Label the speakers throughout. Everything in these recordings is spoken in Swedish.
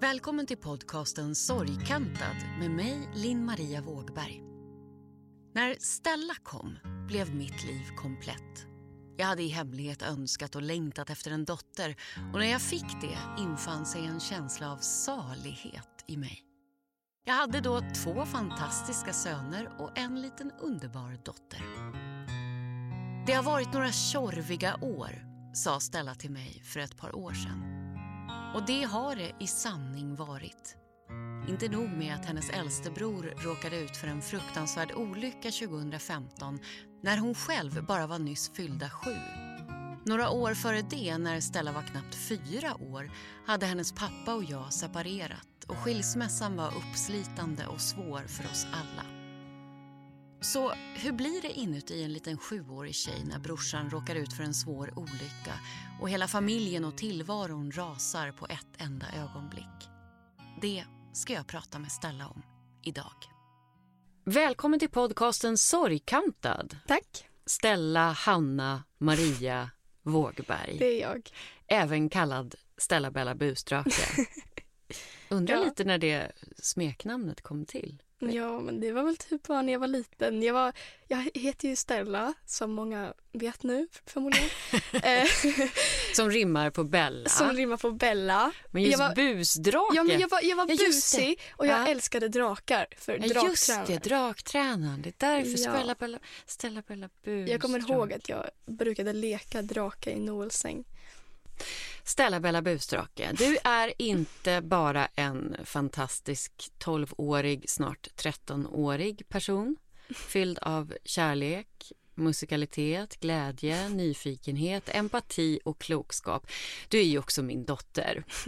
Speaker 1: Välkommen till podcasten Sorgkantad med mig, Linn Maria Vågberg. När Stella kom blev mitt liv komplett. Jag hade i hemlighet önskat och längtat efter en dotter och när jag fick det infann sig en känsla av salighet i mig. Jag hade då två fantastiska söner och en liten underbar dotter. Det har varit några tjorviga år, sa Stella till mig för ett par år sedan. Och det har det i sanning varit. Inte nog med att hennes äldste bror råkade ut för en fruktansvärd olycka 2015 när hon själv bara var nyss fyllda sju. Några år före det, när Stella var knappt fyra år, hade hennes pappa och jag separerat och skilsmässan var uppslitande och svår för oss alla. Så hur blir det inuti en liten sjuårig tjej när brorsan råkar ut för en svår olycka och hela familjen och tillvaron rasar på ett enda ögonblick? Det ska jag prata med Stella om idag. Välkommen till podcasten Sorgkantad.
Speaker 2: Tack.
Speaker 1: Stella Hanna Maria Vågberg.
Speaker 2: Det är jag.
Speaker 1: Även kallad Stella Bella Busdrake. Undrar ja. lite när det smeknamnet kom till.
Speaker 2: Ja, men det var väl typ bara när jag var liten. Jag, var, jag heter ju Stella, som många vet nu förmodligen.
Speaker 1: Eh, som rimmar på Bella.
Speaker 2: Som rimmar på Bella.
Speaker 1: Men just jag var, busdrake.
Speaker 2: Ja, men jag var, jag var ja, busig och jag ja. älskade drakar. För ja,
Speaker 1: just det, draktränaren. Det är därför ja. Stella Bella, Stella Bella busdrake.
Speaker 2: Jag kommer ihåg att jag brukade leka drake i Noels säng.
Speaker 1: Stella Bella Busdrake, du är inte bara en fantastisk 12-årig, snart 13-årig person fylld av kärlek, musikalitet, glädje, nyfikenhet, empati och klokskap. Du är ju också min dotter.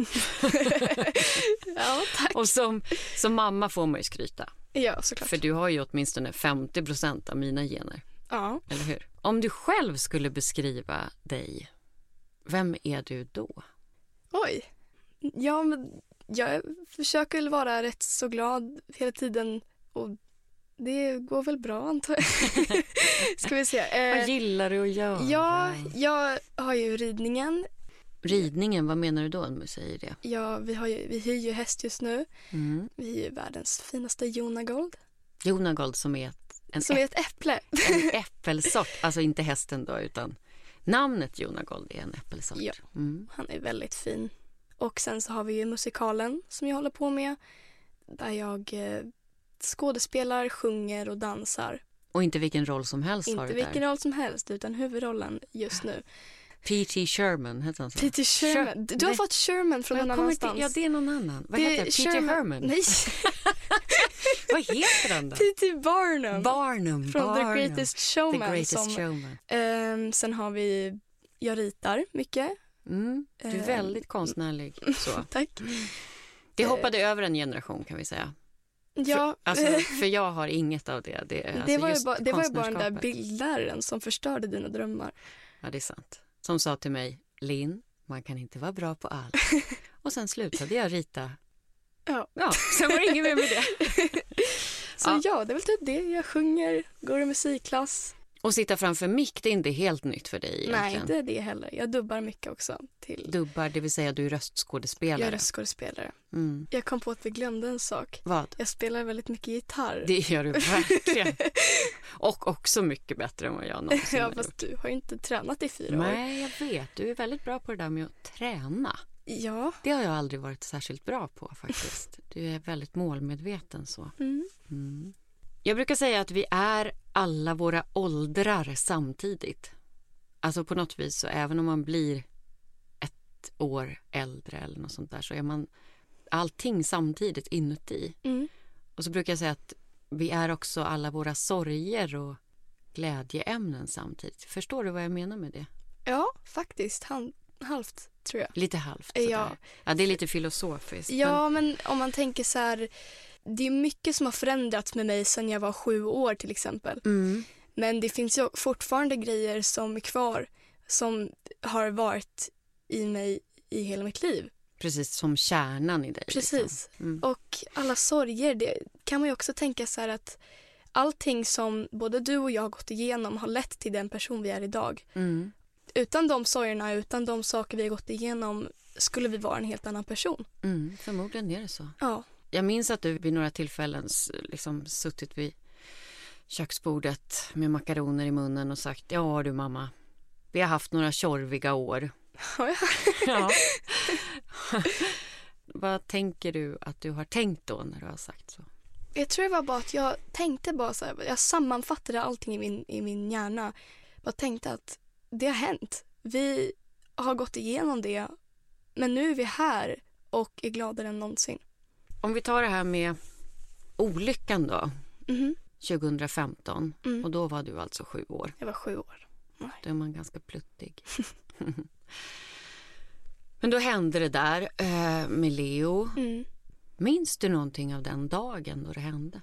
Speaker 2: ja, tack.
Speaker 1: Och som, som mamma får man ju skryta.
Speaker 2: Ja, såklart.
Speaker 1: För du har ju åtminstone 50 procent av mina gener.
Speaker 2: Ja.
Speaker 1: Eller hur? Om du själv skulle beskriva dig vem är du då?
Speaker 2: Oj. Ja, men jag försöker väl vara rätt så glad hela tiden och det går väl bra antar jag. Ska vi se.
Speaker 1: Eh, vad gillar du att göra?
Speaker 2: Ja, jag har ju ridningen.
Speaker 1: Ridningen, vad menar du då när du säger det?
Speaker 2: Ja, vi, har ju, vi hyr ju häst just nu. Mm. Vi är ju världens finaste Jonagold.
Speaker 1: Jonagold som är ett,
Speaker 2: en som är ett äpple.
Speaker 1: En äppelsort, alltså inte hästen då utan Namnet Jonagold är en äppelsort.
Speaker 2: Ja, mm. han är väldigt fin. Och sen så har vi ju musikalen som jag håller på med. Där jag eh, skådespelar, sjunger och dansar.
Speaker 1: Och inte vilken roll som helst
Speaker 2: inte
Speaker 1: har du
Speaker 2: Inte vilken roll som helst utan huvudrollen just nu.
Speaker 1: P.T. Sherman heter han så?
Speaker 2: P.T. Sherman. Du har fått Sherman från någon annanstans.
Speaker 1: ja, det är någon annan. Vad det heter det? P.T. Herman?
Speaker 2: Nej.
Speaker 1: Vad heter han då?
Speaker 2: P.T. Barnum.
Speaker 1: Barnum.
Speaker 2: Från
Speaker 1: Barnum.
Speaker 2: The Greatest Showman.
Speaker 1: The Greatest som, Showman.
Speaker 2: Um, sen har vi, jag ritar mycket.
Speaker 1: Mm, du är um, väldigt konstnärlig. Så.
Speaker 2: Tack.
Speaker 1: Det hoppade uh, över en generation kan vi säga.
Speaker 2: Ja.
Speaker 1: För, alltså, för jag har inget av det. Det,
Speaker 2: det alltså, var, ju bara, det var ju bara den där bildläraren som förstörde dina drömmar.
Speaker 1: Ja, det är sant. Som sa till mig, Linn, man kan inte vara bra på allt. Och sen slutade jag rita.
Speaker 2: Ja.
Speaker 1: ja sen var det inget mer med det.
Speaker 2: Så ja. ja, det är väl typ det. Jag sjunger, går i musikklass.
Speaker 1: Och sitta framför mick, det är inte helt nytt för dig egentligen.
Speaker 2: Nej, inte det heller. Jag dubbar mycket också. Till...
Speaker 1: Dubbar, det vill säga du är röstskådespelare?
Speaker 2: Jag är röstskådespelare. Mm. Jag kom på att vi glömde en sak.
Speaker 1: Vad?
Speaker 2: Jag spelar väldigt mycket gitarr.
Speaker 1: Det gör du verkligen. och också mycket bättre än vad jag någonsin
Speaker 2: ja, fast du har ju inte tränat i fyra
Speaker 1: Nej, år. Nej, jag vet. Du är väldigt bra på det där med att träna.
Speaker 2: Ja.
Speaker 1: Det har jag aldrig varit särskilt bra på faktiskt. Du är väldigt målmedveten så.
Speaker 2: Mm. Mm.
Speaker 1: Jag brukar säga att vi är alla våra åldrar samtidigt. Alltså på något vis så även om man blir ett år äldre eller något sånt där så är man allting samtidigt inuti.
Speaker 2: Mm.
Speaker 1: Och så brukar jag säga att vi är också alla våra sorger och glädjeämnen samtidigt. Förstår du vad jag menar med det?
Speaker 2: Ja, faktiskt. Han, halvt, tror jag.
Speaker 1: Lite halvt? Ja. ja, det är lite filosofiskt.
Speaker 2: Ja, men... men om man tänker så här det är mycket som har förändrats med mig sen jag var sju år till exempel.
Speaker 1: Mm.
Speaker 2: Men det finns ju fortfarande grejer som är kvar som har varit i mig i hela mitt liv.
Speaker 1: Precis, som kärnan i dig.
Speaker 2: Liksom. Precis.
Speaker 1: Liksom. Mm.
Speaker 2: Och alla sorger, det kan man ju också tänka så här att allting som både du och jag har gått igenom har lett till den person vi är idag.
Speaker 1: Mm.
Speaker 2: Utan de sorgerna, utan de saker vi har gått igenom skulle vi vara en helt annan person.
Speaker 1: Mm, förmodligen är det så.
Speaker 2: Ja.
Speaker 1: Jag minns att du vid några tillfällen liksom suttit vid köksbordet med makaroner i munnen och sagt ja du mamma, vi har haft några tjorviga år. ja. Vad tänker du att du har tänkt då när du har sagt så?
Speaker 2: Jag tror det var bara att jag tänkte bara så här, jag sammanfattade allting i min, i min hjärna. Jag tänkte att det har hänt. Vi har gått igenom det, men nu är vi här och är gladare än någonsin.
Speaker 1: Om vi tar det här med olyckan då,
Speaker 2: mm
Speaker 1: 2015, mm. och då var du alltså sju år.
Speaker 2: Jag var sju år.
Speaker 1: Nej. Då är man ganska pluttig. Men då hände det där eh, med Leo.
Speaker 2: Mm.
Speaker 1: Minns du någonting av den dagen då det hände?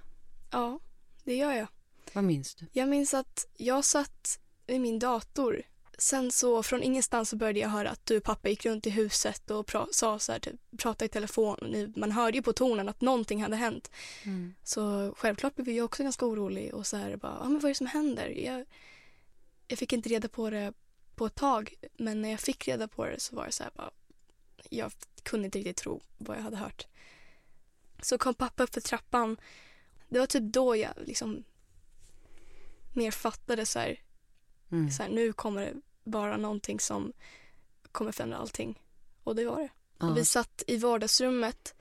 Speaker 2: Ja, det gör jag.
Speaker 1: Vad minns du?
Speaker 2: Jag minns att jag satt vid min dator. Sen så från ingenstans så började jag höra att du och pappa gick runt i huset och pra- sa så här, typ, pratade i telefon. Man hörde ju på tonen att någonting hade hänt.
Speaker 1: Mm.
Speaker 2: Så självklart blev jag också ganska orolig och så här bara, ah, men vad är det som händer? Jag, jag fick inte reda på det på ett tag, men när jag fick reda på det så var det så här bara, jag kunde inte riktigt tro vad jag hade hört. Så kom pappa upp för trappan. Det var typ då jag liksom mer fattade så här, mm. så här nu kommer det vara någonting som kommer förändra allting. Och det var det. Ja. Vi satt i vardagsrummet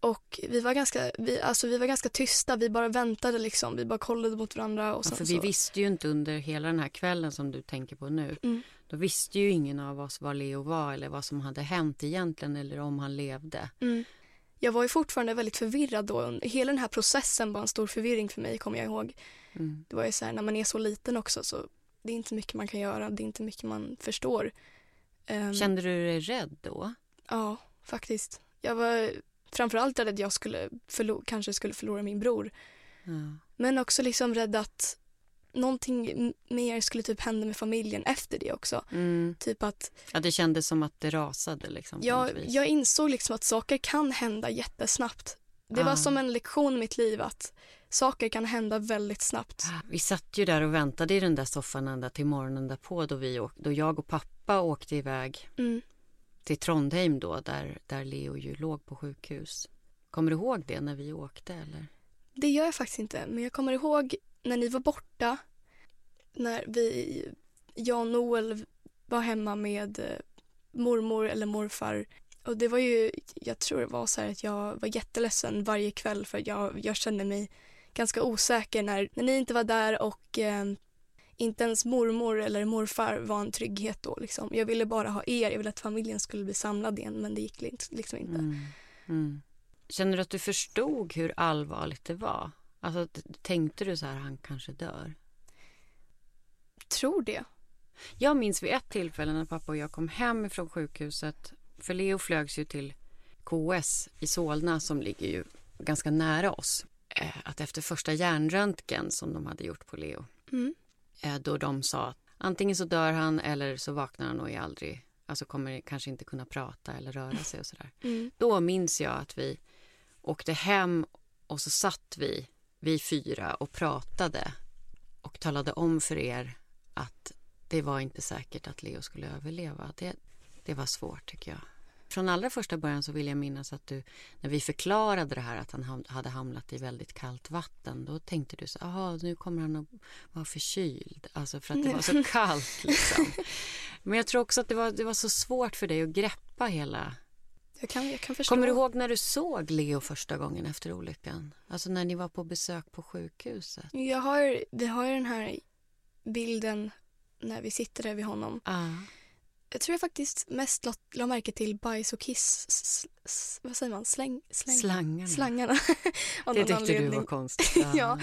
Speaker 2: och vi var, ganska, vi, alltså vi var ganska tysta, vi bara väntade liksom. Vi bara kollade mot varandra. Och
Speaker 1: ja, för vi så. visste ju inte under hela den här kvällen som du tänker på nu.
Speaker 2: Mm.
Speaker 1: Då visste ju ingen av oss var Leo var eller vad som hade hänt egentligen eller om han levde.
Speaker 2: Mm. Jag var ju fortfarande väldigt förvirrad då. Hela den här processen var en stor förvirring för mig kommer jag ihåg.
Speaker 1: Mm.
Speaker 2: Det var ju så här, när man är så liten också så det är inte mycket man kan göra, det är inte mycket man förstår.
Speaker 1: Um, Kände du dig rädd då?
Speaker 2: Ja, faktiskt. Jag var framförallt rädd att jag skulle kanske skulle förlora min bror.
Speaker 1: Ja.
Speaker 2: Men också liksom rädd att någonting mer skulle typ hända med familjen efter det också.
Speaker 1: Mm.
Speaker 2: Typ att...
Speaker 1: Ja, det kändes som att det rasade liksom.
Speaker 2: Jag, jag insåg liksom att saker kan hända jättesnabbt. Det ah. var som en lektion i mitt liv att saker kan hända väldigt snabbt.
Speaker 1: Vi satt ju där och väntade i den där soffan ända till morgonen därpå då, vi då jag och pappa åkte iväg
Speaker 2: mm.
Speaker 1: till Trondheim då där, där Leo ju låg på sjukhus. Kommer du ihåg det när vi åkte eller?
Speaker 2: Det gör jag faktiskt inte, men jag kommer ihåg när ni var borta, när vi, jag och Noel var hemma med eh, mormor eller morfar. Och det var ju, jag tror det var så att jag var jätteledsen varje kväll för jag, jag kände mig ganska osäker när, när ni inte var där och eh, inte ens mormor eller morfar var en trygghet då. Liksom. Jag ville bara ha er, jag ville att familjen skulle bli samlad igen men det gick liksom inte.
Speaker 1: Mm. Mm. Känner du att du förstod hur allvarligt det var? Alltså, tänkte du så här, han kanske dör?
Speaker 2: Tror det.
Speaker 1: Jag minns vid ett tillfälle när pappa och jag kom hem från sjukhuset. För Leo flögs ju till KS i Solna som ligger ju ganska nära oss. Eh, att efter första hjärnröntgen som de hade gjort på Leo.
Speaker 2: Mm.
Speaker 1: Eh, då de sa att antingen så dör han eller så vaknar han och är aldrig, alltså kommer kanske inte kunna prata eller röra sig och sådär.
Speaker 2: Mm.
Speaker 1: Då minns jag att vi åkte hem och så satt vi vi fyra och pratade och talade om för er att det var inte säkert att Leo skulle överleva. Det, det var svårt tycker jag. Från allra första början så vill jag minnas att du, när vi förklarade det här att han hade hamnat i väldigt kallt vatten, då tänkte du så jaha, nu kommer han att vara förkyld, alltså för att det var så kallt liksom. Men jag tror också att det var, det var så svårt för dig att greppa hela
Speaker 2: jag kan, jag kan.
Speaker 1: Kommer du ihåg när du såg Leo första gången efter olyckan? Alltså när ni var på besök på sjukhuset?
Speaker 2: Jag har, vi har ju den här bilden när vi sitter där vid honom.
Speaker 1: Ah.
Speaker 2: Jag tror jag faktiskt mest la, märke till bajs och kiss, vad säger man, släng, släng,
Speaker 1: slangarna.
Speaker 2: slangarna.
Speaker 1: det tyckte du var konstigt. Ja.
Speaker 2: ja.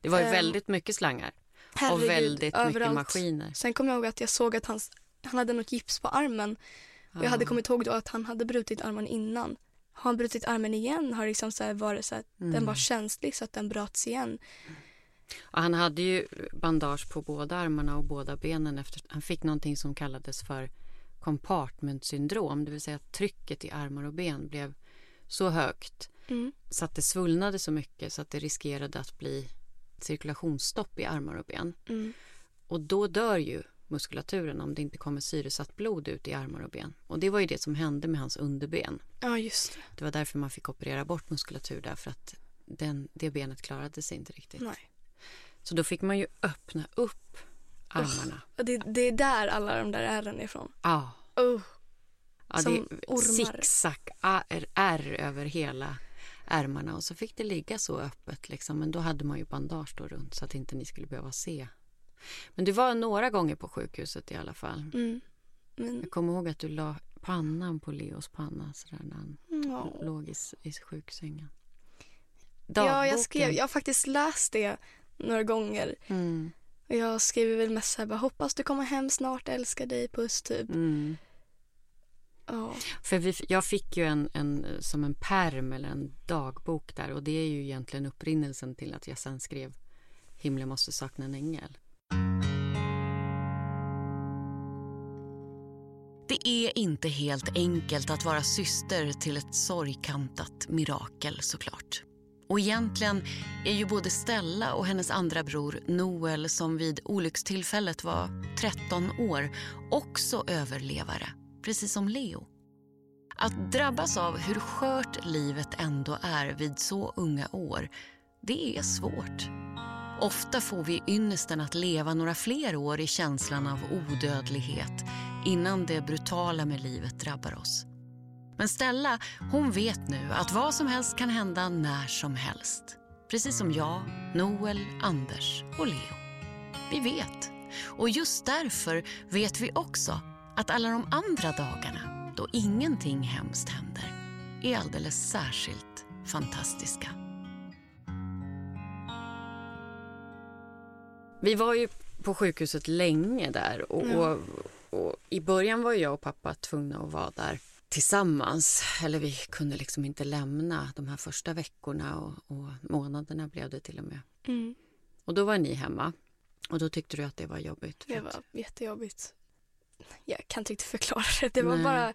Speaker 1: Det var ju um, väldigt mycket slangar. Herregud, och väldigt överallt. mycket maskiner.
Speaker 2: Sen kom jag ihåg att jag såg att hans, han hade något gips på armen jag hade kommit ihåg då att han hade brutit armen innan. Har han brutit armen igen har liksom så varit så att mm. den var känslig så att den bröts igen.
Speaker 1: Och han hade ju bandage på båda armarna och båda benen efter han fick någonting som kallades för compartment-syndrom, det vill säga att trycket i armar och ben blev så högt
Speaker 2: mm.
Speaker 1: så att det svullnade så mycket så att det riskerade att bli cirkulationsstopp i armar och ben.
Speaker 2: Mm.
Speaker 1: Och då dör ju muskulaturen om det inte kommer syresatt blod ut i armar och ben. Och det var ju det som hände med hans underben.
Speaker 2: Ja, just det.
Speaker 1: Det var därför man fick operera bort muskulatur där för att den, det benet klarade sig inte riktigt.
Speaker 2: Nej.
Speaker 1: Så då fick man ju öppna upp armarna.
Speaker 2: Och det, det är där alla de där ärren är ifrån.
Speaker 1: Ja.
Speaker 2: Oh.
Speaker 1: Ja,
Speaker 2: Som
Speaker 1: det
Speaker 2: ormar.
Speaker 1: zigzag är, är över hela ärmarna och så fick det ligga så öppet liksom. Men då hade man ju bandage då runt så att inte ni skulle behöva se. Men du var några gånger på sjukhuset i alla fall.
Speaker 2: Mm. Men,
Speaker 1: Jag kommer ihåg att du la pannan på Leos panna sådär när han
Speaker 2: ja.
Speaker 1: låg i, i sjuksängen.
Speaker 2: ja, jag skrev,
Speaker 1: Dagboken.
Speaker 2: jag har faktiskt läst det några gånger.
Speaker 1: Mm,
Speaker 2: Och jag skriver väl mest så här, bara, hoppas du kommer hem snart, älskar dig, puss typ.
Speaker 1: mm.
Speaker 2: Ja.
Speaker 1: För vi, jag fick ju en, en som en perm eller en dagbok där och det är ju egentligen upprinnelsen till att jag sen skrev Himlen måste sakna en ängel.
Speaker 3: Det är inte helt enkelt att vara syster till ett sorgkantat mirakel såklart. Och egentligen är ju både Stella och hennes andra bror Noel som vid olyckstillfället var 13 år också överlevare, precis som Leo. Att drabbas av hur skört livet ändå är vid så unga år, det är svårt. Ofta får vi ynnesten att leva några fler år i känslan av odödlighet innan det brutala med livet drabbar oss. Men Stella, hon vet nu att vad som helst kan hända när som helst. Precis som jag, Noel, Anders och Leo. Vi vet. Och just därför vet vi också att alla de andra dagarna då ingenting hemskt händer är alldeles särskilt fantastiska.
Speaker 1: Vi var ju på sjukhuset länge där och,
Speaker 2: Ja.
Speaker 1: och, och i början var jag och pappa tvungna att vara där tillsammans. Eller vi kunde liksom inte lämna de här första veckorna och, och månaderna blev det till och med.
Speaker 2: Mm.
Speaker 1: Och då var ni hemma och då tyckte du att det var jobbigt.
Speaker 2: Det
Speaker 1: att-
Speaker 2: var jättejobbigt. Jag kan inte riktigt förklara det. Det var
Speaker 1: Nej.
Speaker 2: bara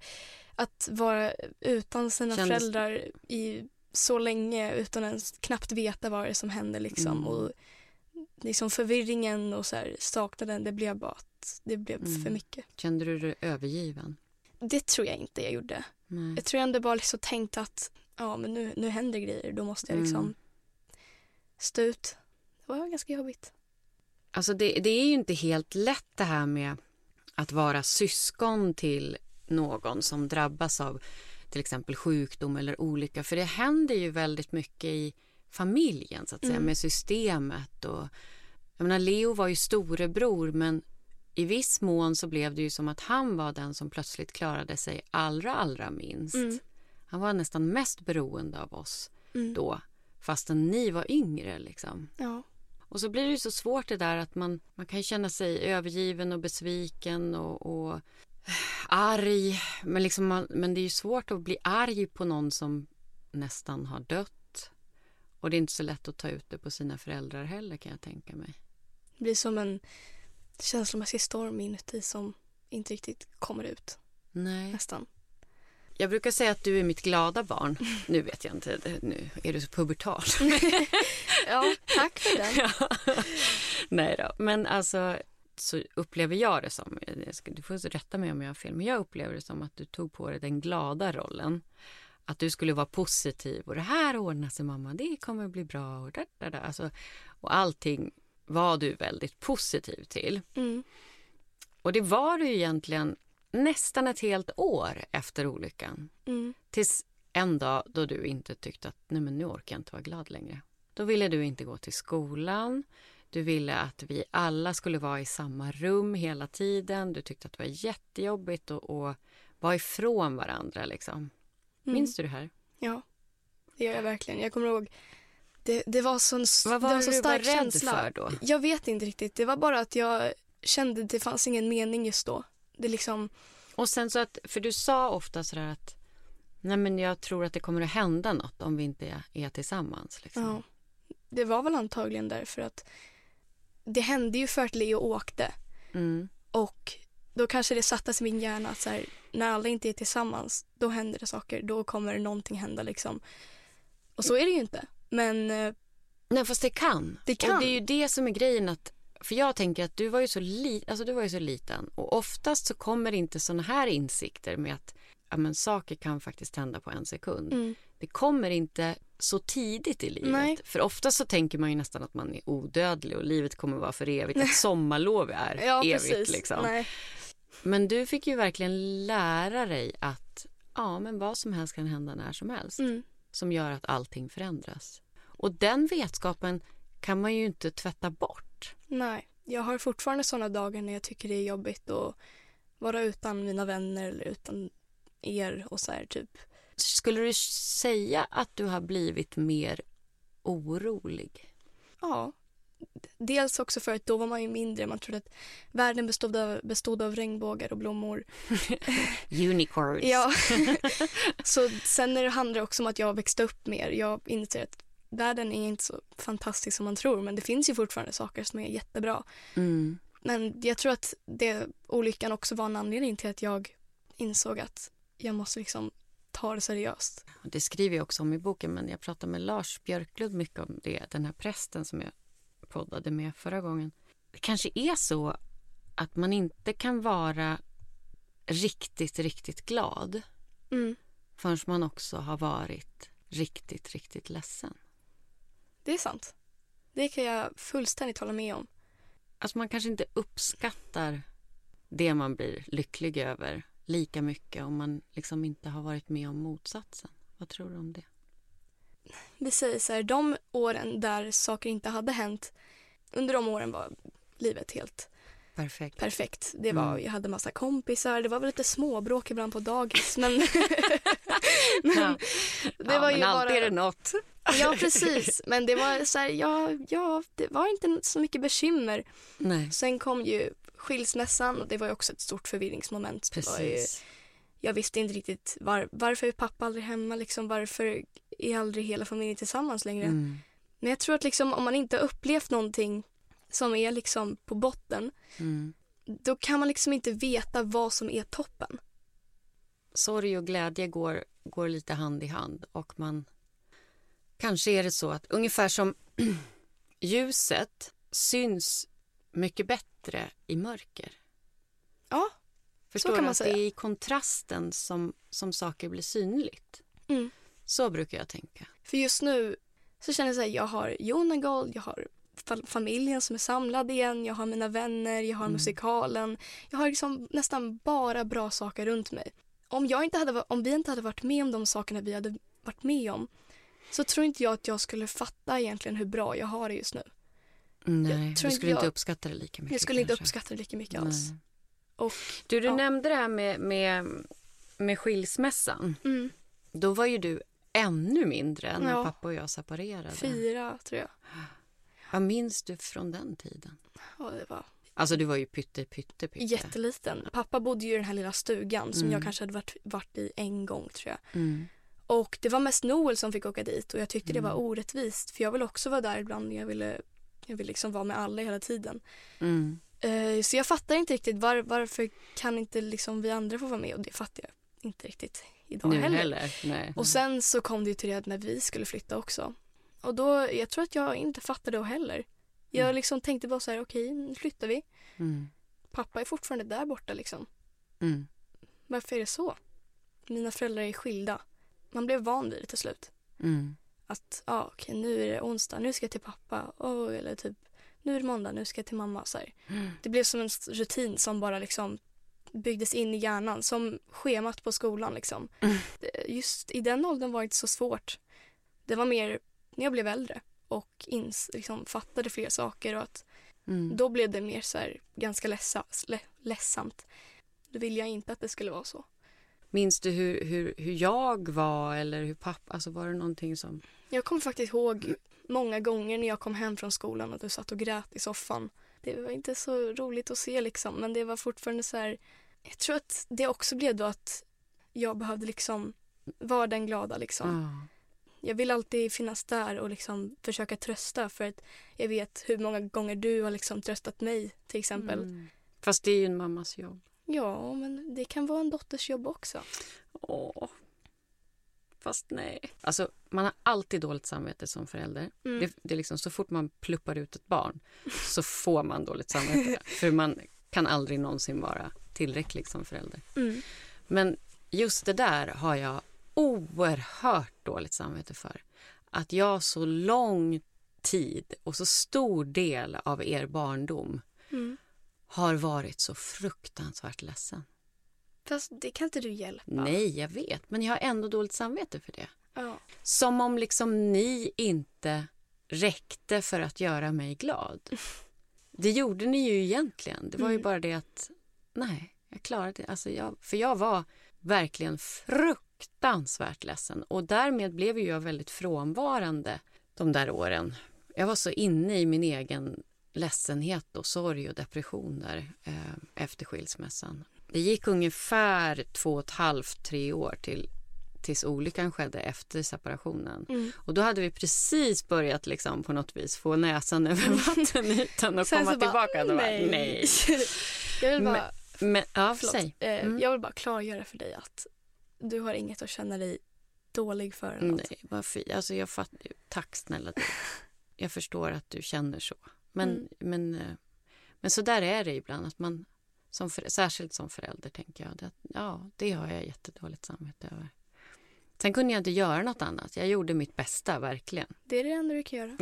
Speaker 2: att vara utan sina
Speaker 1: Kändes-
Speaker 2: föräldrar i så länge utan ens knappt veta vad det är som händer liksom.
Speaker 1: Mm.
Speaker 2: Och liksom förvirringen och så här, saknaden, det blev bara att det blev
Speaker 1: Mm.
Speaker 2: för mycket.
Speaker 1: Kände du dig övergiven?
Speaker 2: Det tror jag inte jag gjorde.
Speaker 1: Nej.
Speaker 2: Jag tror ändå bara liksom tänkt att ja, men nu, nu händer grejer, då måste jag liksom
Speaker 1: Mm.
Speaker 2: stå ut. Det var ganska jobbigt.
Speaker 1: Alltså det, det är ju inte helt lätt det här med att vara syskon till någon som drabbas av till exempel sjukdom eller olycka. För det händer ju väldigt mycket i familjen så att säga
Speaker 2: Mm.
Speaker 1: med systemet. Och, jag menar, Leo var ju storebror men i viss mån så blev det ju som att han var den som plötsligt klarade sig allra, allra minst.
Speaker 2: Mm.
Speaker 1: Han var nästan mest beroende av oss
Speaker 2: Mm.
Speaker 1: då fastän ni var yngre liksom.
Speaker 2: Ja.
Speaker 1: Och så blir det ju så svårt det där att man, man kan känna sig övergiven och besviken och, och arg. Men, liksom man, men det är ju svårt att bli arg på någon som nästan har dött. Och det är inte så lätt att ta ut det på sina föräldrar heller kan jag tänka mig.
Speaker 2: Det blir som en känslomässig storm inuti som inte riktigt kommer ut
Speaker 1: Nej.
Speaker 2: nästan.
Speaker 1: Jag brukar säga att du är mitt glada barn. Nu vet jag inte, nu är du så pubertal.
Speaker 2: Ja, tack för den.
Speaker 1: Ja. Nej då, men alltså så upplever jag det som, du får rätta mig om jag har fel, men jag upplever det som att du tog på dig den glada rollen. Att du skulle vara positiv och det här ordnar sig mamma, det kommer bli bra och där, där, där. Alltså, och allting var du väldigt positiv till.
Speaker 2: Mm.
Speaker 1: Och det var du egentligen nästan ett helt år efter olyckan.
Speaker 2: Mm.
Speaker 1: Tills en dag då du inte tyckte att nej men nu orkar jag inte vara glad längre. Då ville du inte gå till skolan. Du ville att vi alla skulle vara i samma rum hela tiden. Du tyckte att det var jättejobbigt att, att vara ifrån varandra. Liksom.
Speaker 2: Mm.
Speaker 1: Minns du det här?
Speaker 2: Ja, det gör jag verkligen. Jag kommer ihåg, det, det var så en s-
Speaker 1: Vad var
Speaker 2: det var så
Speaker 1: du var
Speaker 2: stark
Speaker 1: rädd
Speaker 2: känsla.
Speaker 1: för då?
Speaker 2: Jag vet inte riktigt. Det var bara att jag kände att det fanns ingen mening just då. Det liksom,
Speaker 1: Och sen så att, för du sa ofta sådär att nej men jag tror att det kommer att hända något om vi inte är tillsammans. Liksom.
Speaker 2: ja. Det var väl antagligen därför att det hände ju för att Leo åkte.
Speaker 1: Mm.
Speaker 2: Och då kanske det sattes i min hjärna att så här, när alla inte är tillsammans, då händer det saker. Då kommer någonting hända liksom. Och så är det ju inte. Men eh,
Speaker 1: Nej fast det kan.
Speaker 2: Det kan.
Speaker 1: Och det är ju det som är grejen att För jag tänker att du var ju så, li, alltså du var ju så liten och oftast så kommer inte såna här insikter med att ja, men, saker kan faktiskt hända på en sekund.
Speaker 2: Mm.
Speaker 1: Det kommer inte så tidigt i livet.
Speaker 2: Nej.
Speaker 1: För ofta så tänker man ju nästan att man är odödlig och livet kommer vara för evigt. Att sommarlov är
Speaker 2: Ja,
Speaker 1: evigt
Speaker 2: precis.
Speaker 1: liksom.
Speaker 2: Nej.
Speaker 1: Men du fick ju verkligen lära dig att ja, men vad som helst kan hända när som helst.
Speaker 2: Mm.
Speaker 1: Som gör att allting förändras. Och den vetskapen kan man ju inte tvätta bort.
Speaker 2: Nej. Jag har fortfarande sådana dagar när jag tycker det är jobbigt att vara utan mina vänner eller utan er och så här typ.
Speaker 1: Skulle du säga att du har blivit mer orolig?
Speaker 2: Ja. Dels också för att då var man ju mindre. Man trodde att världen bestod av, bestod av regnbågar och blommor.
Speaker 1: Unicorns.
Speaker 2: Ja. så sen när det handlar också om att jag växte upp mer. Jag inser att världen är inte så fantastisk som man tror. Men det finns ju fortfarande saker som är jättebra.
Speaker 1: Mm.
Speaker 2: Men jag tror att det, olyckan också var en anledning till att jag insåg att jag måste liksom ta det seriöst.
Speaker 1: Det skriver jag också om i boken, men jag pratade med Lars Björklund mycket om det. Den här prästen som jag poddade med förra gången. Det kanske är så att man inte kan vara riktigt, riktigt glad
Speaker 2: Mm.
Speaker 1: förrän man också har varit riktigt, riktigt ledsen.
Speaker 2: Det är sant. Det kan jag fullständigt hålla med om.
Speaker 1: Alltså man kanske inte uppskattar det man blir lycklig över lika mycket om man liksom inte har varit med om motsatsen. Vad tror du om det?
Speaker 2: Vi säger så här, de åren där saker inte hade hänt, under de åren var livet helt
Speaker 1: Perfekt.
Speaker 2: perfekt. Det var,
Speaker 1: Mm.
Speaker 2: Jag hade massa kompisar, det var väl lite småbråk ibland på dagis men, men
Speaker 1: Ja.
Speaker 2: det
Speaker 1: ja,
Speaker 2: var ju
Speaker 1: men alltid
Speaker 2: bara...
Speaker 1: är det något.
Speaker 2: Ja precis, men det var så här, ja, ja, det var inte så mycket bekymmer.
Speaker 1: Nej,
Speaker 2: Sen kom ju skilsmässan och det var ju också ett stort förvirringsmoment. Var ju,
Speaker 1: precis.
Speaker 2: jag visste inte riktigt var, varför är pappa aldrig hemma, liksom, varför är aldrig hela familjen tillsammans längre.
Speaker 1: Mm.
Speaker 2: Men jag tror att liksom, om man inte har upplevt någonting som är liksom på botten,
Speaker 1: Mm.
Speaker 2: då kan man liksom inte veta vad som är toppen.
Speaker 1: sorg och glädje går, går lite hand i hand och man kanske är det så att ungefär som ljuset syns mycket bättre i mörker.
Speaker 2: Ja.
Speaker 1: Förstår
Speaker 2: kan
Speaker 1: du
Speaker 2: man
Speaker 1: att
Speaker 2: säga.
Speaker 1: det är i kontrasten som, som saker blir synligt?
Speaker 2: Mm.
Speaker 1: Så brukar jag tänka.
Speaker 2: För just nu så känner jag så här, jag har Jonagold, jag har fa- familjen som är samlad igen, jag har mina vänner, jag har
Speaker 1: Mm.
Speaker 2: musikalen. Jag har liksom nästan bara bra saker runt mig. Om, jag inte hade, om vi inte hade varit med om de sakerna vi hade varit med om så tror inte jag att jag skulle fatta egentligen hur bra jag har det just nu.
Speaker 1: Nej,
Speaker 2: tror
Speaker 1: du
Speaker 2: inte
Speaker 1: skulle inte
Speaker 2: jag-
Speaker 1: uppskatta det lika mycket.
Speaker 2: Jag skulle inte
Speaker 1: kanske.
Speaker 2: uppskatta det lika mycket alls. Och,
Speaker 1: Du, du
Speaker 2: Ja.
Speaker 1: nämnde det här med, med, med skilsmässan.
Speaker 2: mm,
Speaker 1: Då var ju du ännu mindre när
Speaker 2: Ja.
Speaker 1: pappa och jag separerade.
Speaker 2: fyra tror jag.
Speaker 1: Vad minns du från den tiden?
Speaker 2: Ja, det var
Speaker 1: Alltså du var ju pytte, pytte, pytte.
Speaker 2: jätteliten. Pappa bodde ju i den här lilla stugan som
Speaker 1: Mm.
Speaker 2: jag kanske hade varit, varit i en gång tror jag.
Speaker 1: Mm.
Speaker 2: Och det var mest Noel som fick åka dit och jag tyckte det var
Speaker 1: Mm.
Speaker 2: orättvist för jag ville också vara där ibland. Jag ville, jag ville liksom vara med alla hela tiden.
Speaker 1: Mm.
Speaker 2: Eh, så jag fattar inte riktigt var, varför kan inte liksom vi andra få vara med och det fattar jag inte riktigt idag
Speaker 1: Nu
Speaker 2: heller.
Speaker 1: heller.
Speaker 2: Och sen så kom det ju till det när vi skulle flytta också. Och då, jag tror att jag inte fattade då heller. Jag
Speaker 1: Mm.
Speaker 2: liksom tänkte bara så här, okej nu flyttar vi.
Speaker 1: Mm.
Speaker 2: Pappa är fortfarande där borta liksom.
Speaker 1: Mm.
Speaker 2: Varför är det så? Mina föräldrar är skilda. Man blev van vid det till slut.
Speaker 1: Mm.
Speaker 2: Att ja, okej, nu är det onsdag, nu ska jag till pappa. Oh, eller typ, nu är det måndag, nu ska jag till mamma. Så.
Speaker 1: Mm.
Speaker 2: Det blev som en rutin som bara liksom byggdes in i hjärnan. Som schemat på skolan liksom.
Speaker 1: Mm.
Speaker 2: Just i den åldern var det inte så svårt. Det var mer när jag blev äldre och ins, liksom, fattade fler saker och att
Speaker 1: Mm.
Speaker 2: då blev det mer så här ganska ledsa, ledsamt. Då ville jag inte att det skulle vara så.
Speaker 1: Minns du hur, hur, hur jag var eller hur pappa, alltså var det någonting som...
Speaker 2: Jag kommer faktiskt ihåg många gånger när jag kom hem från skolan och du satt och grät i soffan. Det var inte så roligt att se liksom, men det var fortfarande så här. Jag tror att det också blev då att jag behövde liksom vara den glada liksom.
Speaker 1: Ja.
Speaker 2: Jag vill alltid finnas där och liksom försöka trösta för att jag vet hur många gånger du har liksom tröstat mig till exempel.
Speaker 1: Mm. Fast det är ju en mammas jobb.
Speaker 2: Ja, men det kan vara en dotters jobb också.
Speaker 1: Åh. Fast nej. Alltså, man har alltid dåligt samvete som förälder.
Speaker 2: Mm.
Speaker 1: Det, det är liksom, så fort man pluppar ut ett barn så får man dåligt samvete. För man kan aldrig någonsin vara tillräcklig som förälder.
Speaker 2: Mm.
Speaker 1: Men just det där har jag oerhört dåligt samvete för. Att jag så lång tid och så stor del av er barndom
Speaker 2: Mm.
Speaker 1: har varit så fruktansvärt ledsen.
Speaker 2: Fast det kan inte du hjälpa.
Speaker 1: Nej, jag vet, men jag har ändå dåligt samvete för det.
Speaker 2: Ja.
Speaker 1: Som om liksom ni inte räckte för att göra mig glad. Det gjorde ni ju egentligen. Det var ju
Speaker 2: Mm.
Speaker 1: bara det att nej, jag klarade det. Alltså jag, för jag var verkligen fruktansvärt ledsen och därmed blev ju jag väldigt frånvarande de där åren. Jag var så inne i min egen ledsenhet och sorg och depression där eh, efter skilsmässan. Det gick ungefär två och ett halvt, tre år till, tills olyckan skedde efter separationen.
Speaker 2: Mm.
Speaker 1: Och då hade vi precis börjat liksom på något vis få näsan över vattenytan och
Speaker 2: Sen
Speaker 1: komma
Speaker 2: bara,
Speaker 1: tillbaka. Bara,
Speaker 2: nej.
Speaker 1: nej.
Speaker 2: jag vill bara,
Speaker 1: Men, ja,
Speaker 2: förlåt, eh,
Speaker 1: Mm.
Speaker 2: jag vill bara klargöra för dig att du har inget att känna dig dålig för. något.
Speaker 1: Nej, vad fint. Alltså jag fatt, tack snälla du. Jag förstår att du känner så. Men,
Speaker 2: Mm.
Speaker 1: men, eh, men så där är det ibland. Att man, som för, särskilt som förälder tänker jag. Det, ja, det har jag jättedåligt samvete över. Sen kunde jag inte göra något annat. Jag gjorde mitt bästa, verkligen.
Speaker 2: Det är det enda du kan göra.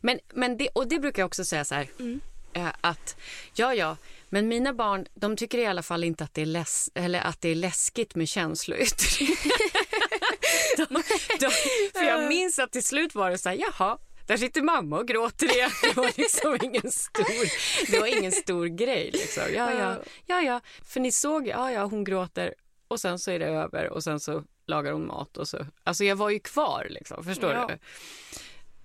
Speaker 1: Men, men det, och det brukar jag också säga så här.
Speaker 2: Mm.
Speaker 1: eh, Att ja, ja, men mina barn de tycker i alla fall inte att det är, läs, eller att det är läskigt med känsloyttring. de, de, för jag minns att till slut var det så här, jaha, där sitter mamma och gråter igen. Det var liksom ingen stor, det var ingen stor grej. Liksom. Ja, ja, ja, ja, för ni såg, ja, ja, hon gråter och sen så är det över och sen så lagar hon mat och så. Alltså jag var ju kvar liksom, förstår
Speaker 2: Ja.
Speaker 1: du?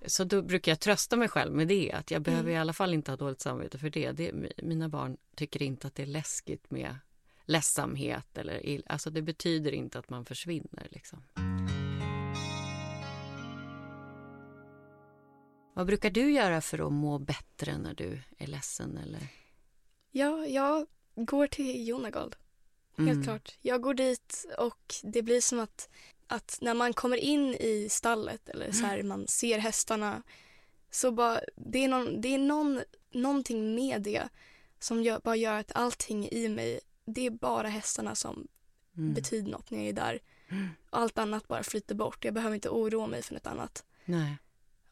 Speaker 1: Så då brukar jag trösta mig själv med det, att jag behöver i alla fall inte ha dåligt samvete för det. det. Mina barn tycker inte att det är läskigt med ledsamhet eller ill. Alltså det betyder inte att man försvinner liksom. Vad brukar du göra för att må bättre när du är ledsen eller?
Speaker 2: Ja, jag går till Jonagold. Helt
Speaker 1: Mm.
Speaker 2: klart. Jag går dit och det blir som att, att när man kommer in i stallet eller så här, man ser hästarna så bara, det är, någon, det är någon, någonting med det som gör, bara gör att allting i mig, det är bara hästarna som
Speaker 1: Mm.
Speaker 2: betyder något när jag är där. Allt annat bara flyter bort. Jag behöver inte oroa mig för något annat.
Speaker 1: Nej.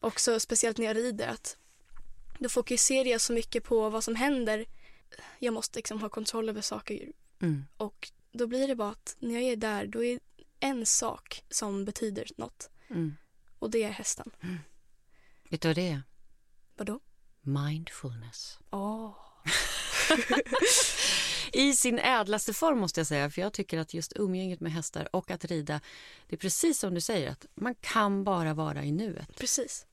Speaker 2: Också speciellt när jag rider att då fokuserar jag så mycket på vad som händer. Jag måste liksom ha kontroll över saker
Speaker 1: Mm.
Speaker 2: och då blir det bara att när jag är där då är en sak som betyder något
Speaker 1: Mm.
Speaker 2: och det är hästen.
Speaker 1: Vet du vad det är?
Speaker 2: Vadå?
Speaker 1: Mindfulness.
Speaker 2: Åh.
Speaker 1: I sin ädlaste form måste jag säga, för jag tycker att just umgänget med hästar och att rida, det är precis som du säger, att man kan bara vara i nuet.
Speaker 2: Precis.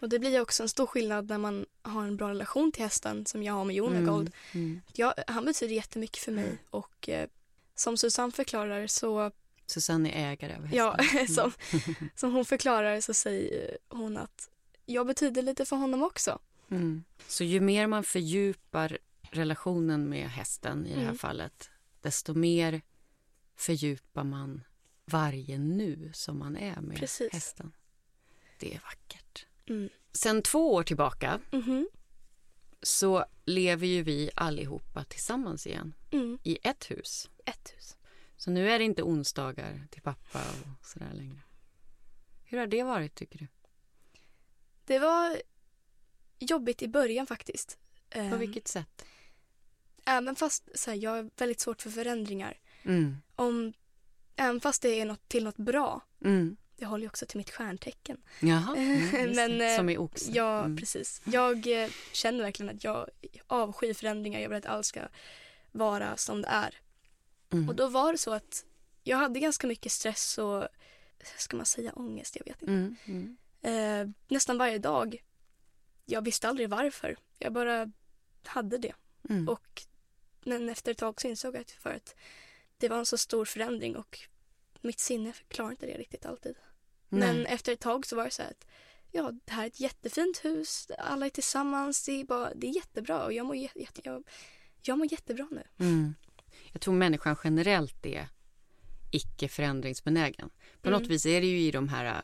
Speaker 2: Och det blir också en stor skillnad när man har en bra relation till hästen som jag har med Jonagold.
Speaker 1: Mm.
Speaker 2: Jag, han betyder jättemycket för mig och eh, som Susanne förklarar så
Speaker 1: Susanne är ägare av hästar.
Speaker 2: Ja, som, som hon förklarar så säger hon att jag betyder lite för honom också.
Speaker 1: Mm. Så ju mer man fördjupar relationen med hästen i det här
Speaker 2: Mm.
Speaker 1: fallet, desto mer fördjupar man varje nu som man är med
Speaker 2: Precis.
Speaker 1: hästen. Det är vackert.
Speaker 2: Mm.
Speaker 1: Sen två år tillbaka
Speaker 2: Mhm.
Speaker 1: så lever ju vi allihopa tillsammans igen
Speaker 2: Mm.
Speaker 1: i ett hus.
Speaker 2: Ett hus.
Speaker 1: Så nu är det inte onsdagar till pappa och sådär längre. Hur har det varit tycker du?
Speaker 2: Det var jobbigt i början faktiskt.
Speaker 1: På
Speaker 2: Ehm,
Speaker 1: vilket sätt?
Speaker 2: Även fast så här, jag har väldigt svårt för förändringar.
Speaker 1: Mm.
Speaker 2: Om, även fast det är något, till något bra.
Speaker 1: Mm.
Speaker 2: Det håller ju också till mitt stjärntecken.
Speaker 1: Jaha, mm, just
Speaker 2: Men, eh,
Speaker 1: som är oxe.
Speaker 2: Ja,
Speaker 1: Mm.
Speaker 2: precis. Jag eh, känner verkligen att jag avskyr förändringar. Jag vill att allt ska vara som det är.
Speaker 1: Mm.
Speaker 2: Och då var det så att jag hade ganska mycket stress och, ska man säga ångest? Jag vet inte.
Speaker 1: Mm. Mm.
Speaker 2: Eh, nästan varje dag. Jag visste aldrig varför. Jag bara hade det.
Speaker 1: Mm.
Speaker 2: Och, men efter ett tag så insåg jag för att det var en så stor förändring och mitt sinne klarar inte det riktigt alltid.
Speaker 1: Nej.
Speaker 2: Men efter ett tag så var det så här att ja, det här är ett jättefint hus. Alla är tillsammans. Det är, bara, det är jättebra och jag mår, jä- jätte, jag, jag mår jättebra nu.
Speaker 1: Mm. Jag tror människan generellt är icke förändringsbenägen. På
Speaker 2: Mm.
Speaker 1: något vis är det ju i de här äh,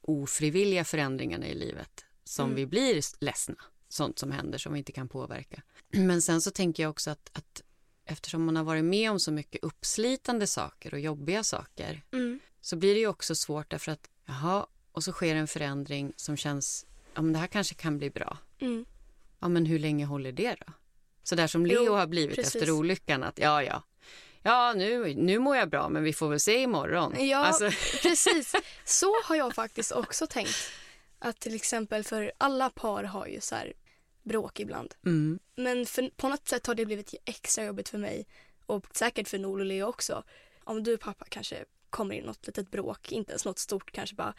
Speaker 1: ofrivilliga förändringarna i livet som
Speaker 2: Mm.
Speaker 1: vi blir ledsna. Sånt som händer som vi inte kan påverka. Men sen så tänker jag också att, att eftersom man har varit med om så mycket uppslitande saker och jobbiga saker
Speaker 2: Mm.
Speaker 1: så blir det ju också svårt därför att jaha, och så sker en förändring som känns, ja men det här kanske kan bli bra.
Speaker 2: Mm.
Speaker 1: Ja men hur länge håller det då? Så där som Leo
Speaker 2: Jo,
Speaker 1: har blivit
Speaker 2: precis.
Speaker 1: efter olyckan att ja ja, ja nu, nu mår jag bra men vi får väl se imorgon.
Speaker 2: Ja,
Speaker 1: Alltså,
Speaker 2: precis. Så har jag faktiskt också tänkt. Att till exempel för alla par har ju så här bråk ibland.
Speaker 1: mm,
Speaker 2: Men för, på något sätt har det blivit extra jobbigt för mig och säkert för Noel och Leo också. Om du och pappa kanske kommer in i något litet bråk, inte ens något stort kanske bara.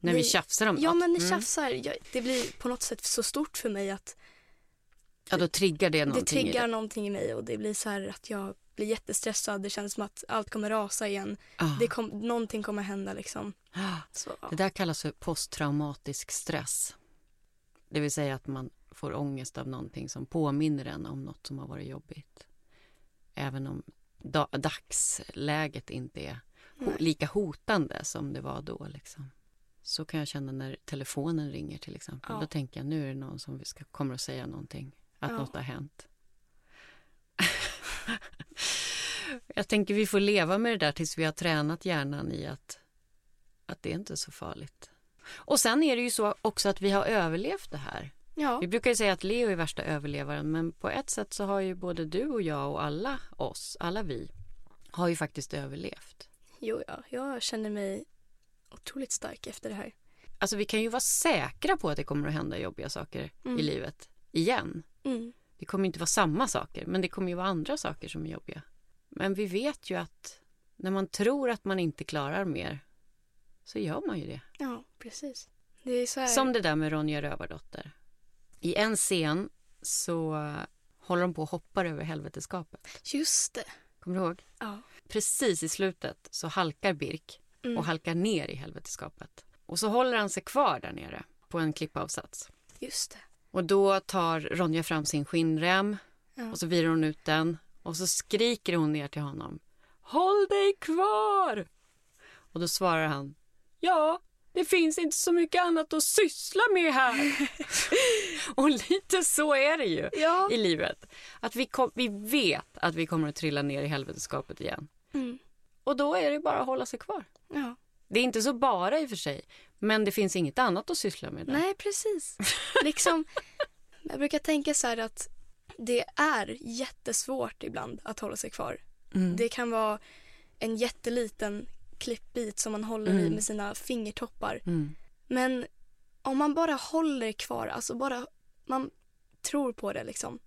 Speaker 1: när vi
Speaker 2: Ni-
Speaker 1: tjafsar om
Speaker 2: Ja
Speaker 1: något.
Speaker 2: men ni
Speaker 1: Mm.
Speaker 2: tjafsar. Jag, det blir på något sätt så stort för mig att
Speaker 1: Ja då triggar det
Speaker 2: det
Speaker 1: någonting i
Speaker 2: triggar
Speaker 1: det.
Speaker 2: någonting i mig och det blir så här att jag blir jättestressad. Det känns som att allt kommer rasa igen.
Speaker 1: Ah.
Speaker 2: Det kom, någonting kommer hända liksom. Så, ja.
Speaker 1: Det där kallas för posttraumatisk stress. Det vill säga att man får ångest av någonting som påminner en om något som har varit jobbigt. Även om da- dagsläget inte är lika hotande som det var då. Liksom. Så kan jag känna när telefonen ringer till exempel.
Speaker 2: Ja.
Speaker 1: Då tänker jag nu är det någon som ska, kommer att säga någonting. Att
Speaker 2: Ja.
Speaker 1: något har hänt. jag tänker vi får leva med det där tills vi har tränat hjärnan i att, att det är inte är så farligt. Och sen är det ju så också att vi har överlevt det här.
Speaker 2: Ja.
Speaker 1: Vi brukar ju säga att Leo är värsta överlevaren men på ett sätt så har ju både du och jag och alla oss, alla vi, har ju faktiskt överlevt.
Speaker 2: Jo, ja. Jag känner mig otroligt stark efter det här.
Speaker 1: Alltså vi kan ju vara säkra på att det kommer att hända jobbiga saker
Speaker 2: Mm.
Speaker 1: i livet igen.
Speaker 2: Mm.
Speaker 1: Det kommer inte vara samma saker men det kommer ju vara andra saker som är jobbiga. Men vi vet ju att när man tror att man inte klarar mer så gör man ju det.
Speaker 2: Ja, precis. Det här...
Speaker 1: Som det där med Ronja Rövardotter. I en scen så håller de på och hoppar över helveteskapet.
Speaker 2: Just det.
Speaker 1: Kommer du ihåg?
Speaker 2: Ja.
Speaker 1: Precis i slutet så halkar Birk
Speaker 2: Mm.
Speaker 1: och halkar ner i helveteskapet. Och så håller han sig kvar där nere på en klippavsats.
Speaker 2: Just det.
Speaker 1: Och då tar Ronja fram sin skinnrem
Speaker 2: Ja.
Speaker 1: och så virar hon ut den och så skriker hon ner till honom. Håll dig kvar! Och då svarar han. Ja, det finns inte så mycket annat att syssla med här. och lite så är det ju
Speaker 2: Ja.
Speaker 1: i livet. Att vi, kom, vi vet att vi kommer att trilla ner i helveteskapet igen.
Speaker 2: Mm.
Speaker 1: Och då är det bara att hålla sig kvar.
Speaker 2: ja.
Speaker 1: Det är inte så bara i och för sig, men det finns inget annat att syssla med där.
Speaker 2: Nej, precis. liksom, jag brukar tänka så här att det är jättesvårt ibland att hålla sig kvar.
Speaker 1: Mm.
Speaker 2: Det kan vara en jätteliten klippbit som man håller i
Speaker 1: Mm.
Speaker 2: med sina fingertoppar.
Speaker 1: Mm.
Speaker 2: Men om man bara håller kvar, alltså bara man tror på det liksom.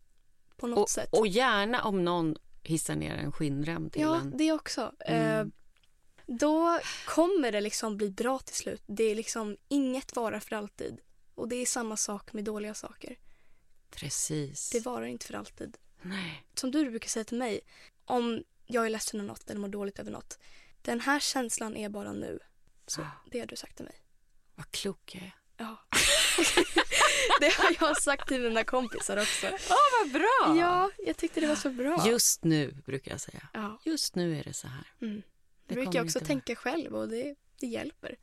Speaker 2: På något
Speaker 1: Och,
Speaker 2: sätt.
Speaker 1: och gärna om någon hissar ner en skinnrem till
Speaker 2: ja,
Speaker 1: en.
Speaker 2: det också.
Speaker 1: Mm.
Speaker 2: Eh, då kommer det liksom bli bra till slut. Det är liksom inget varar för alltid. Och det är samma sak med dåliga saker.
Speaker 1: Precis.
Speaker 2: Det varar inte för alltid.
Speaker 1: Nej.
Speaker 2: Som du brukar säga till mig, om jag är ledsen över något eller mår dåligt över något. Den här känslan är bara nu. Så det har du sagt till mig.
Speaker 1: Vad klok jag är.
Speaker 2: Ja. det har jag sagt till mina kompisar också.
Speaker 1: Vad bra!
Speaker 2: Ja, jag tyckte det var så bra.
Speaker 1: Just nu, brukar jag säga.
Speaker 2: Ja.
Speaker 1: Just nu är det så här.
Speaker 2: Mm.
Speaker 1: Det
Speaker 2: brukar jag också tänka själv och det, det hjälper.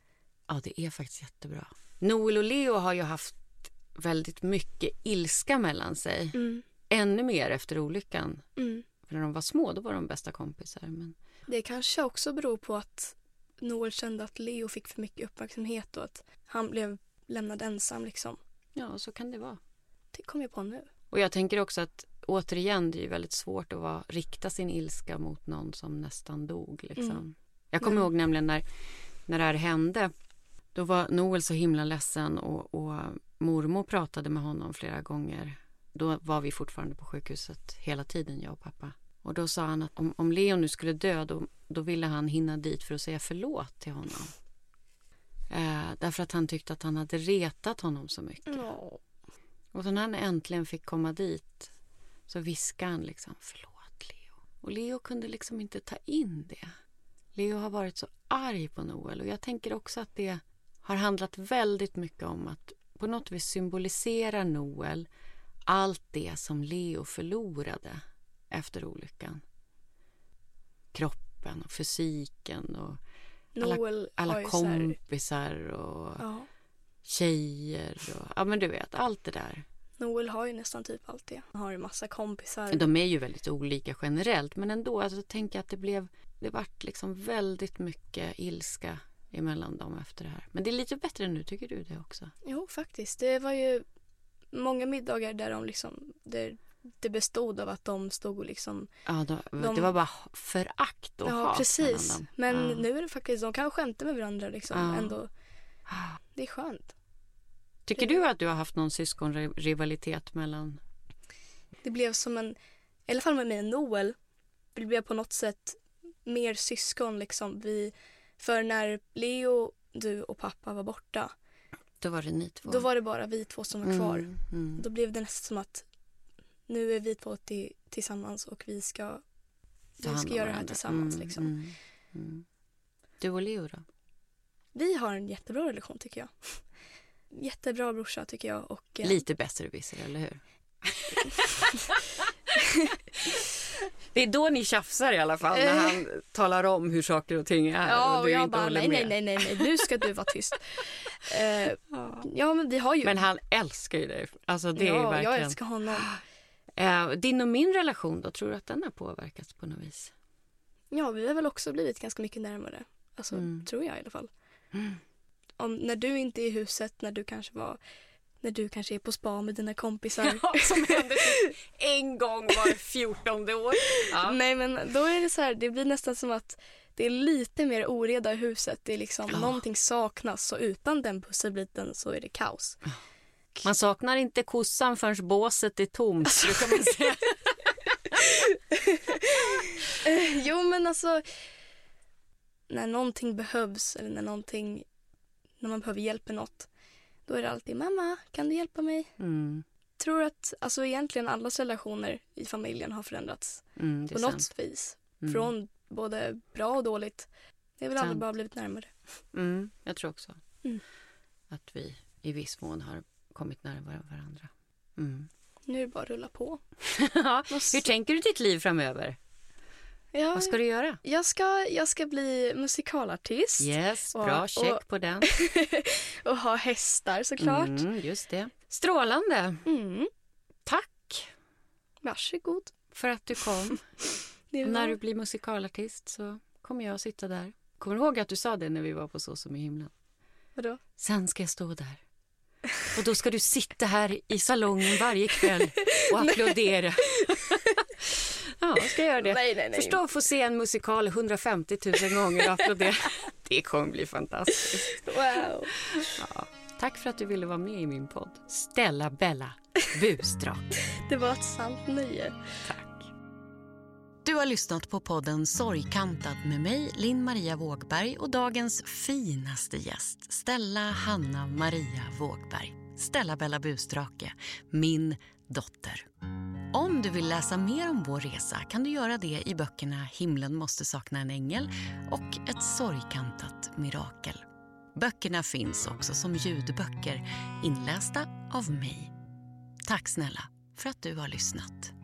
Speaker 1: Ja, det är faktiskt jättebra. Noel och Leo har ju haft väldigt mycket ilska mellan sig.
Speaker 2: Mm.
Speaker 1: Ännu mer efter olyckan.
Speaker 2: Mm.
Speaker 1: För när de var små, då var de bästa kompisar. Men...
Speaker 2: Det kanske också beror på att Noel kände att Leo fick för mycket uppmärksamhet och att han blev lämnad ensam liksom.
Speaker 1: Ja, så kan det vara.
Speaker 2: Det kom jag på nu.
Speaker 1: Och jag tänker också att återigen, det är väldigt svårt att vara, rikta sin ilska mot någon som nästan dog. Liksom.
Speaker 2: Mm.
Speaker 1: Jag kommer
Speaker 2: Nej.
Speaker 1: ihåg nämligen när, när det här hände. Då var Noel så himla ledsen och, och mormor pratade med honom flera gånger. Då var vi fortfarande på sjukhuset hela tiden, jag och pappa. Och då sa han att om, om Leo nu skulle dö, då, då ville han hinna dit för att säga förlåt till honom. Eh, därför att han tyckte att han hade retat honom så mycket.
Speaker 2: Ja.
Speaker 1: Och så när han äntligen fick komma dit så viskade han liksom förlåt Leo. Och Leo kunde liksom inte ta in det. Leo har varit så arg på Noel och jag tänker också att det har handlat väldigt mycket om att på något vis symbolisera Noel allt det som Leo förlorade efter olyckan. kroppen och fysiken och
Speaker 2: Noel
Speaker 1: alla,
Speaker 2: ju
Speaker 1: kompisar och
Speaker 2: ja.
Speaker 1: tjejer och ja men du vet allt det där.
Speaker 2: Noel har ju nästan typ allt det. Han har ju massa kompisar.
Speaker 1: De är ju väldigt olika generellt men ändå alltså tänk att det blev det vart liksom väldigt mycket ilska emellan dem efter det här. Men det är lite bättre nu, tycker du det också?
Speaker 2: Jo, faktiskt. Det var ju många middagar där de liksom, där det bestod av att de stod och liksom...
Speaker 1: Ja, de, de, det var bara förakt och
Speaker 2: ja, hat precis. Men ja. nu är det faktiskt, de kan skämta med varandra liksom ja. ändå. Det är skönt.
Speaker 1: Tycker du att du har haft någon syskonrivalitet mellan?
Speaker 2: Det blev som en, i alla fall med mig och Noel, det blev på något sätt mer syskon liksom. Vi, för när Leo, du och pappa var borta.
Speaker 1: Då var det ni två?
Speaker 2: Då var det bara vi två som var kvar. Mm, mm. Då blev det nästan som att nu är vi två till, tillsammans och vi ska, vi ska göra det här tillsammans. Mm, liksom. Mm,
Speaker 1: mm. Du och Leo då?
Speaker 2: Vi har en jättebra relation tycker jag. Jättebra brorsa tycker jag. Och,
Speaker 1: eh, Lite besserwisser, eller hur? Det är då ni tjafsar i alla fall, när han talar om hur saker och ting är.
Speaker 2: Ja, och, och jag bara nej, nej, nej, nej, nej, nu ska du vara tyst. uh, ja. men vi har ju...
Speaker 1: Men han älskar ju dig. Alltså det
Speaker 2: ja,
Speaker 1: är verkligen...
Speaker 2: jag älskar honom.
Speaker 1: Uh, din och min relation då, tror du att den har påverkats på något vis?
Speaker 2: Ja, vi har väl också blivit ganska mycket närmare. Alltså, mm. tror jag i alla fall. Mm. Om, när du inte är i huset, när du kanske var när du kanske är på spa med dina kompisar.
Speaker 1: Ja, som händer typ en gång var fjortonde år.
Speaker 2: Ja. Nej men då är det så här, det blir nästan som att det är lite mer oreda i huset. Det är liksom, ja. någonting saknas och utan den pusselbiten så är det kaos.
Speaker 1: Man saknar inte kossan förrän båset är tomt, brukar man säga.
Speaker 2: jo men alltså när någonting behövs eller när någonting när man behöver hjälp med något då är det alltid mamma, kan du hjälpa mig? Mm. tror att alltså egentligen allas relationer i familjen har förändrats mm, på sant. något vis. Mm. Från både bra och dåligt. Det är väl aldrig bara blivit närmare.
Speaker 1: Mm, jag tror också mm. att vi i viss mån har kommit närmare varandra. Mm.
Speaker 2: Nu är det bara att rulla på.
Speaker 1: Hur tänker du ditt liv framöver? Ja, Vad ska du göra?
Speaker 2: Jag ska, jag ska bli musikalartist.
Speaker 1: Yes, bra. Och, check och, på den.
Speaker 2: och ha hästar såklart.
Speaker 1: Mm, just det. Strålande. Mm. Tack.
Speaker 2: Varsågod.
Speaker 1: För att du kom. När du blir musikalartist så kommer jag att sitta där. Kommer du ihåg att du sa det när vi var på Så som i himlen?
Speaker 2: Vadå?
Speaker 1: Sen ska jag stå där. Och då ska du sitta här i salongen varje kväll och applådera. Ja, jag ska göra det. Nej, nej, nej. Förstå att få se en musikal 150 000 gånger och applådera. Det kommer bli fantastiskt.
Speaker 2: Wow.
Speaker 1: Ja, tack för att du ville vara med i min podd. Stella Bella Busdrake.
Speaker 2: Det var ett sant nöje.
Speaker 1: Tack.
Speaker 4: Du har lyssnat på podden Sorgkantad med mig, Linn Maria Vågberg och dagens finaste gäst, Stella Hanna Maria Vågberg. Stella Bella Busdrake, min dotter. Om du vill läsa mer om vår resa kan du göra det i böckerna Himlen måste sakna en ängel och Ett sorgkantat mirakel. Böckerna finns också som ljudböcker inlästa av mig. Tack snälla för att du har lyssnat.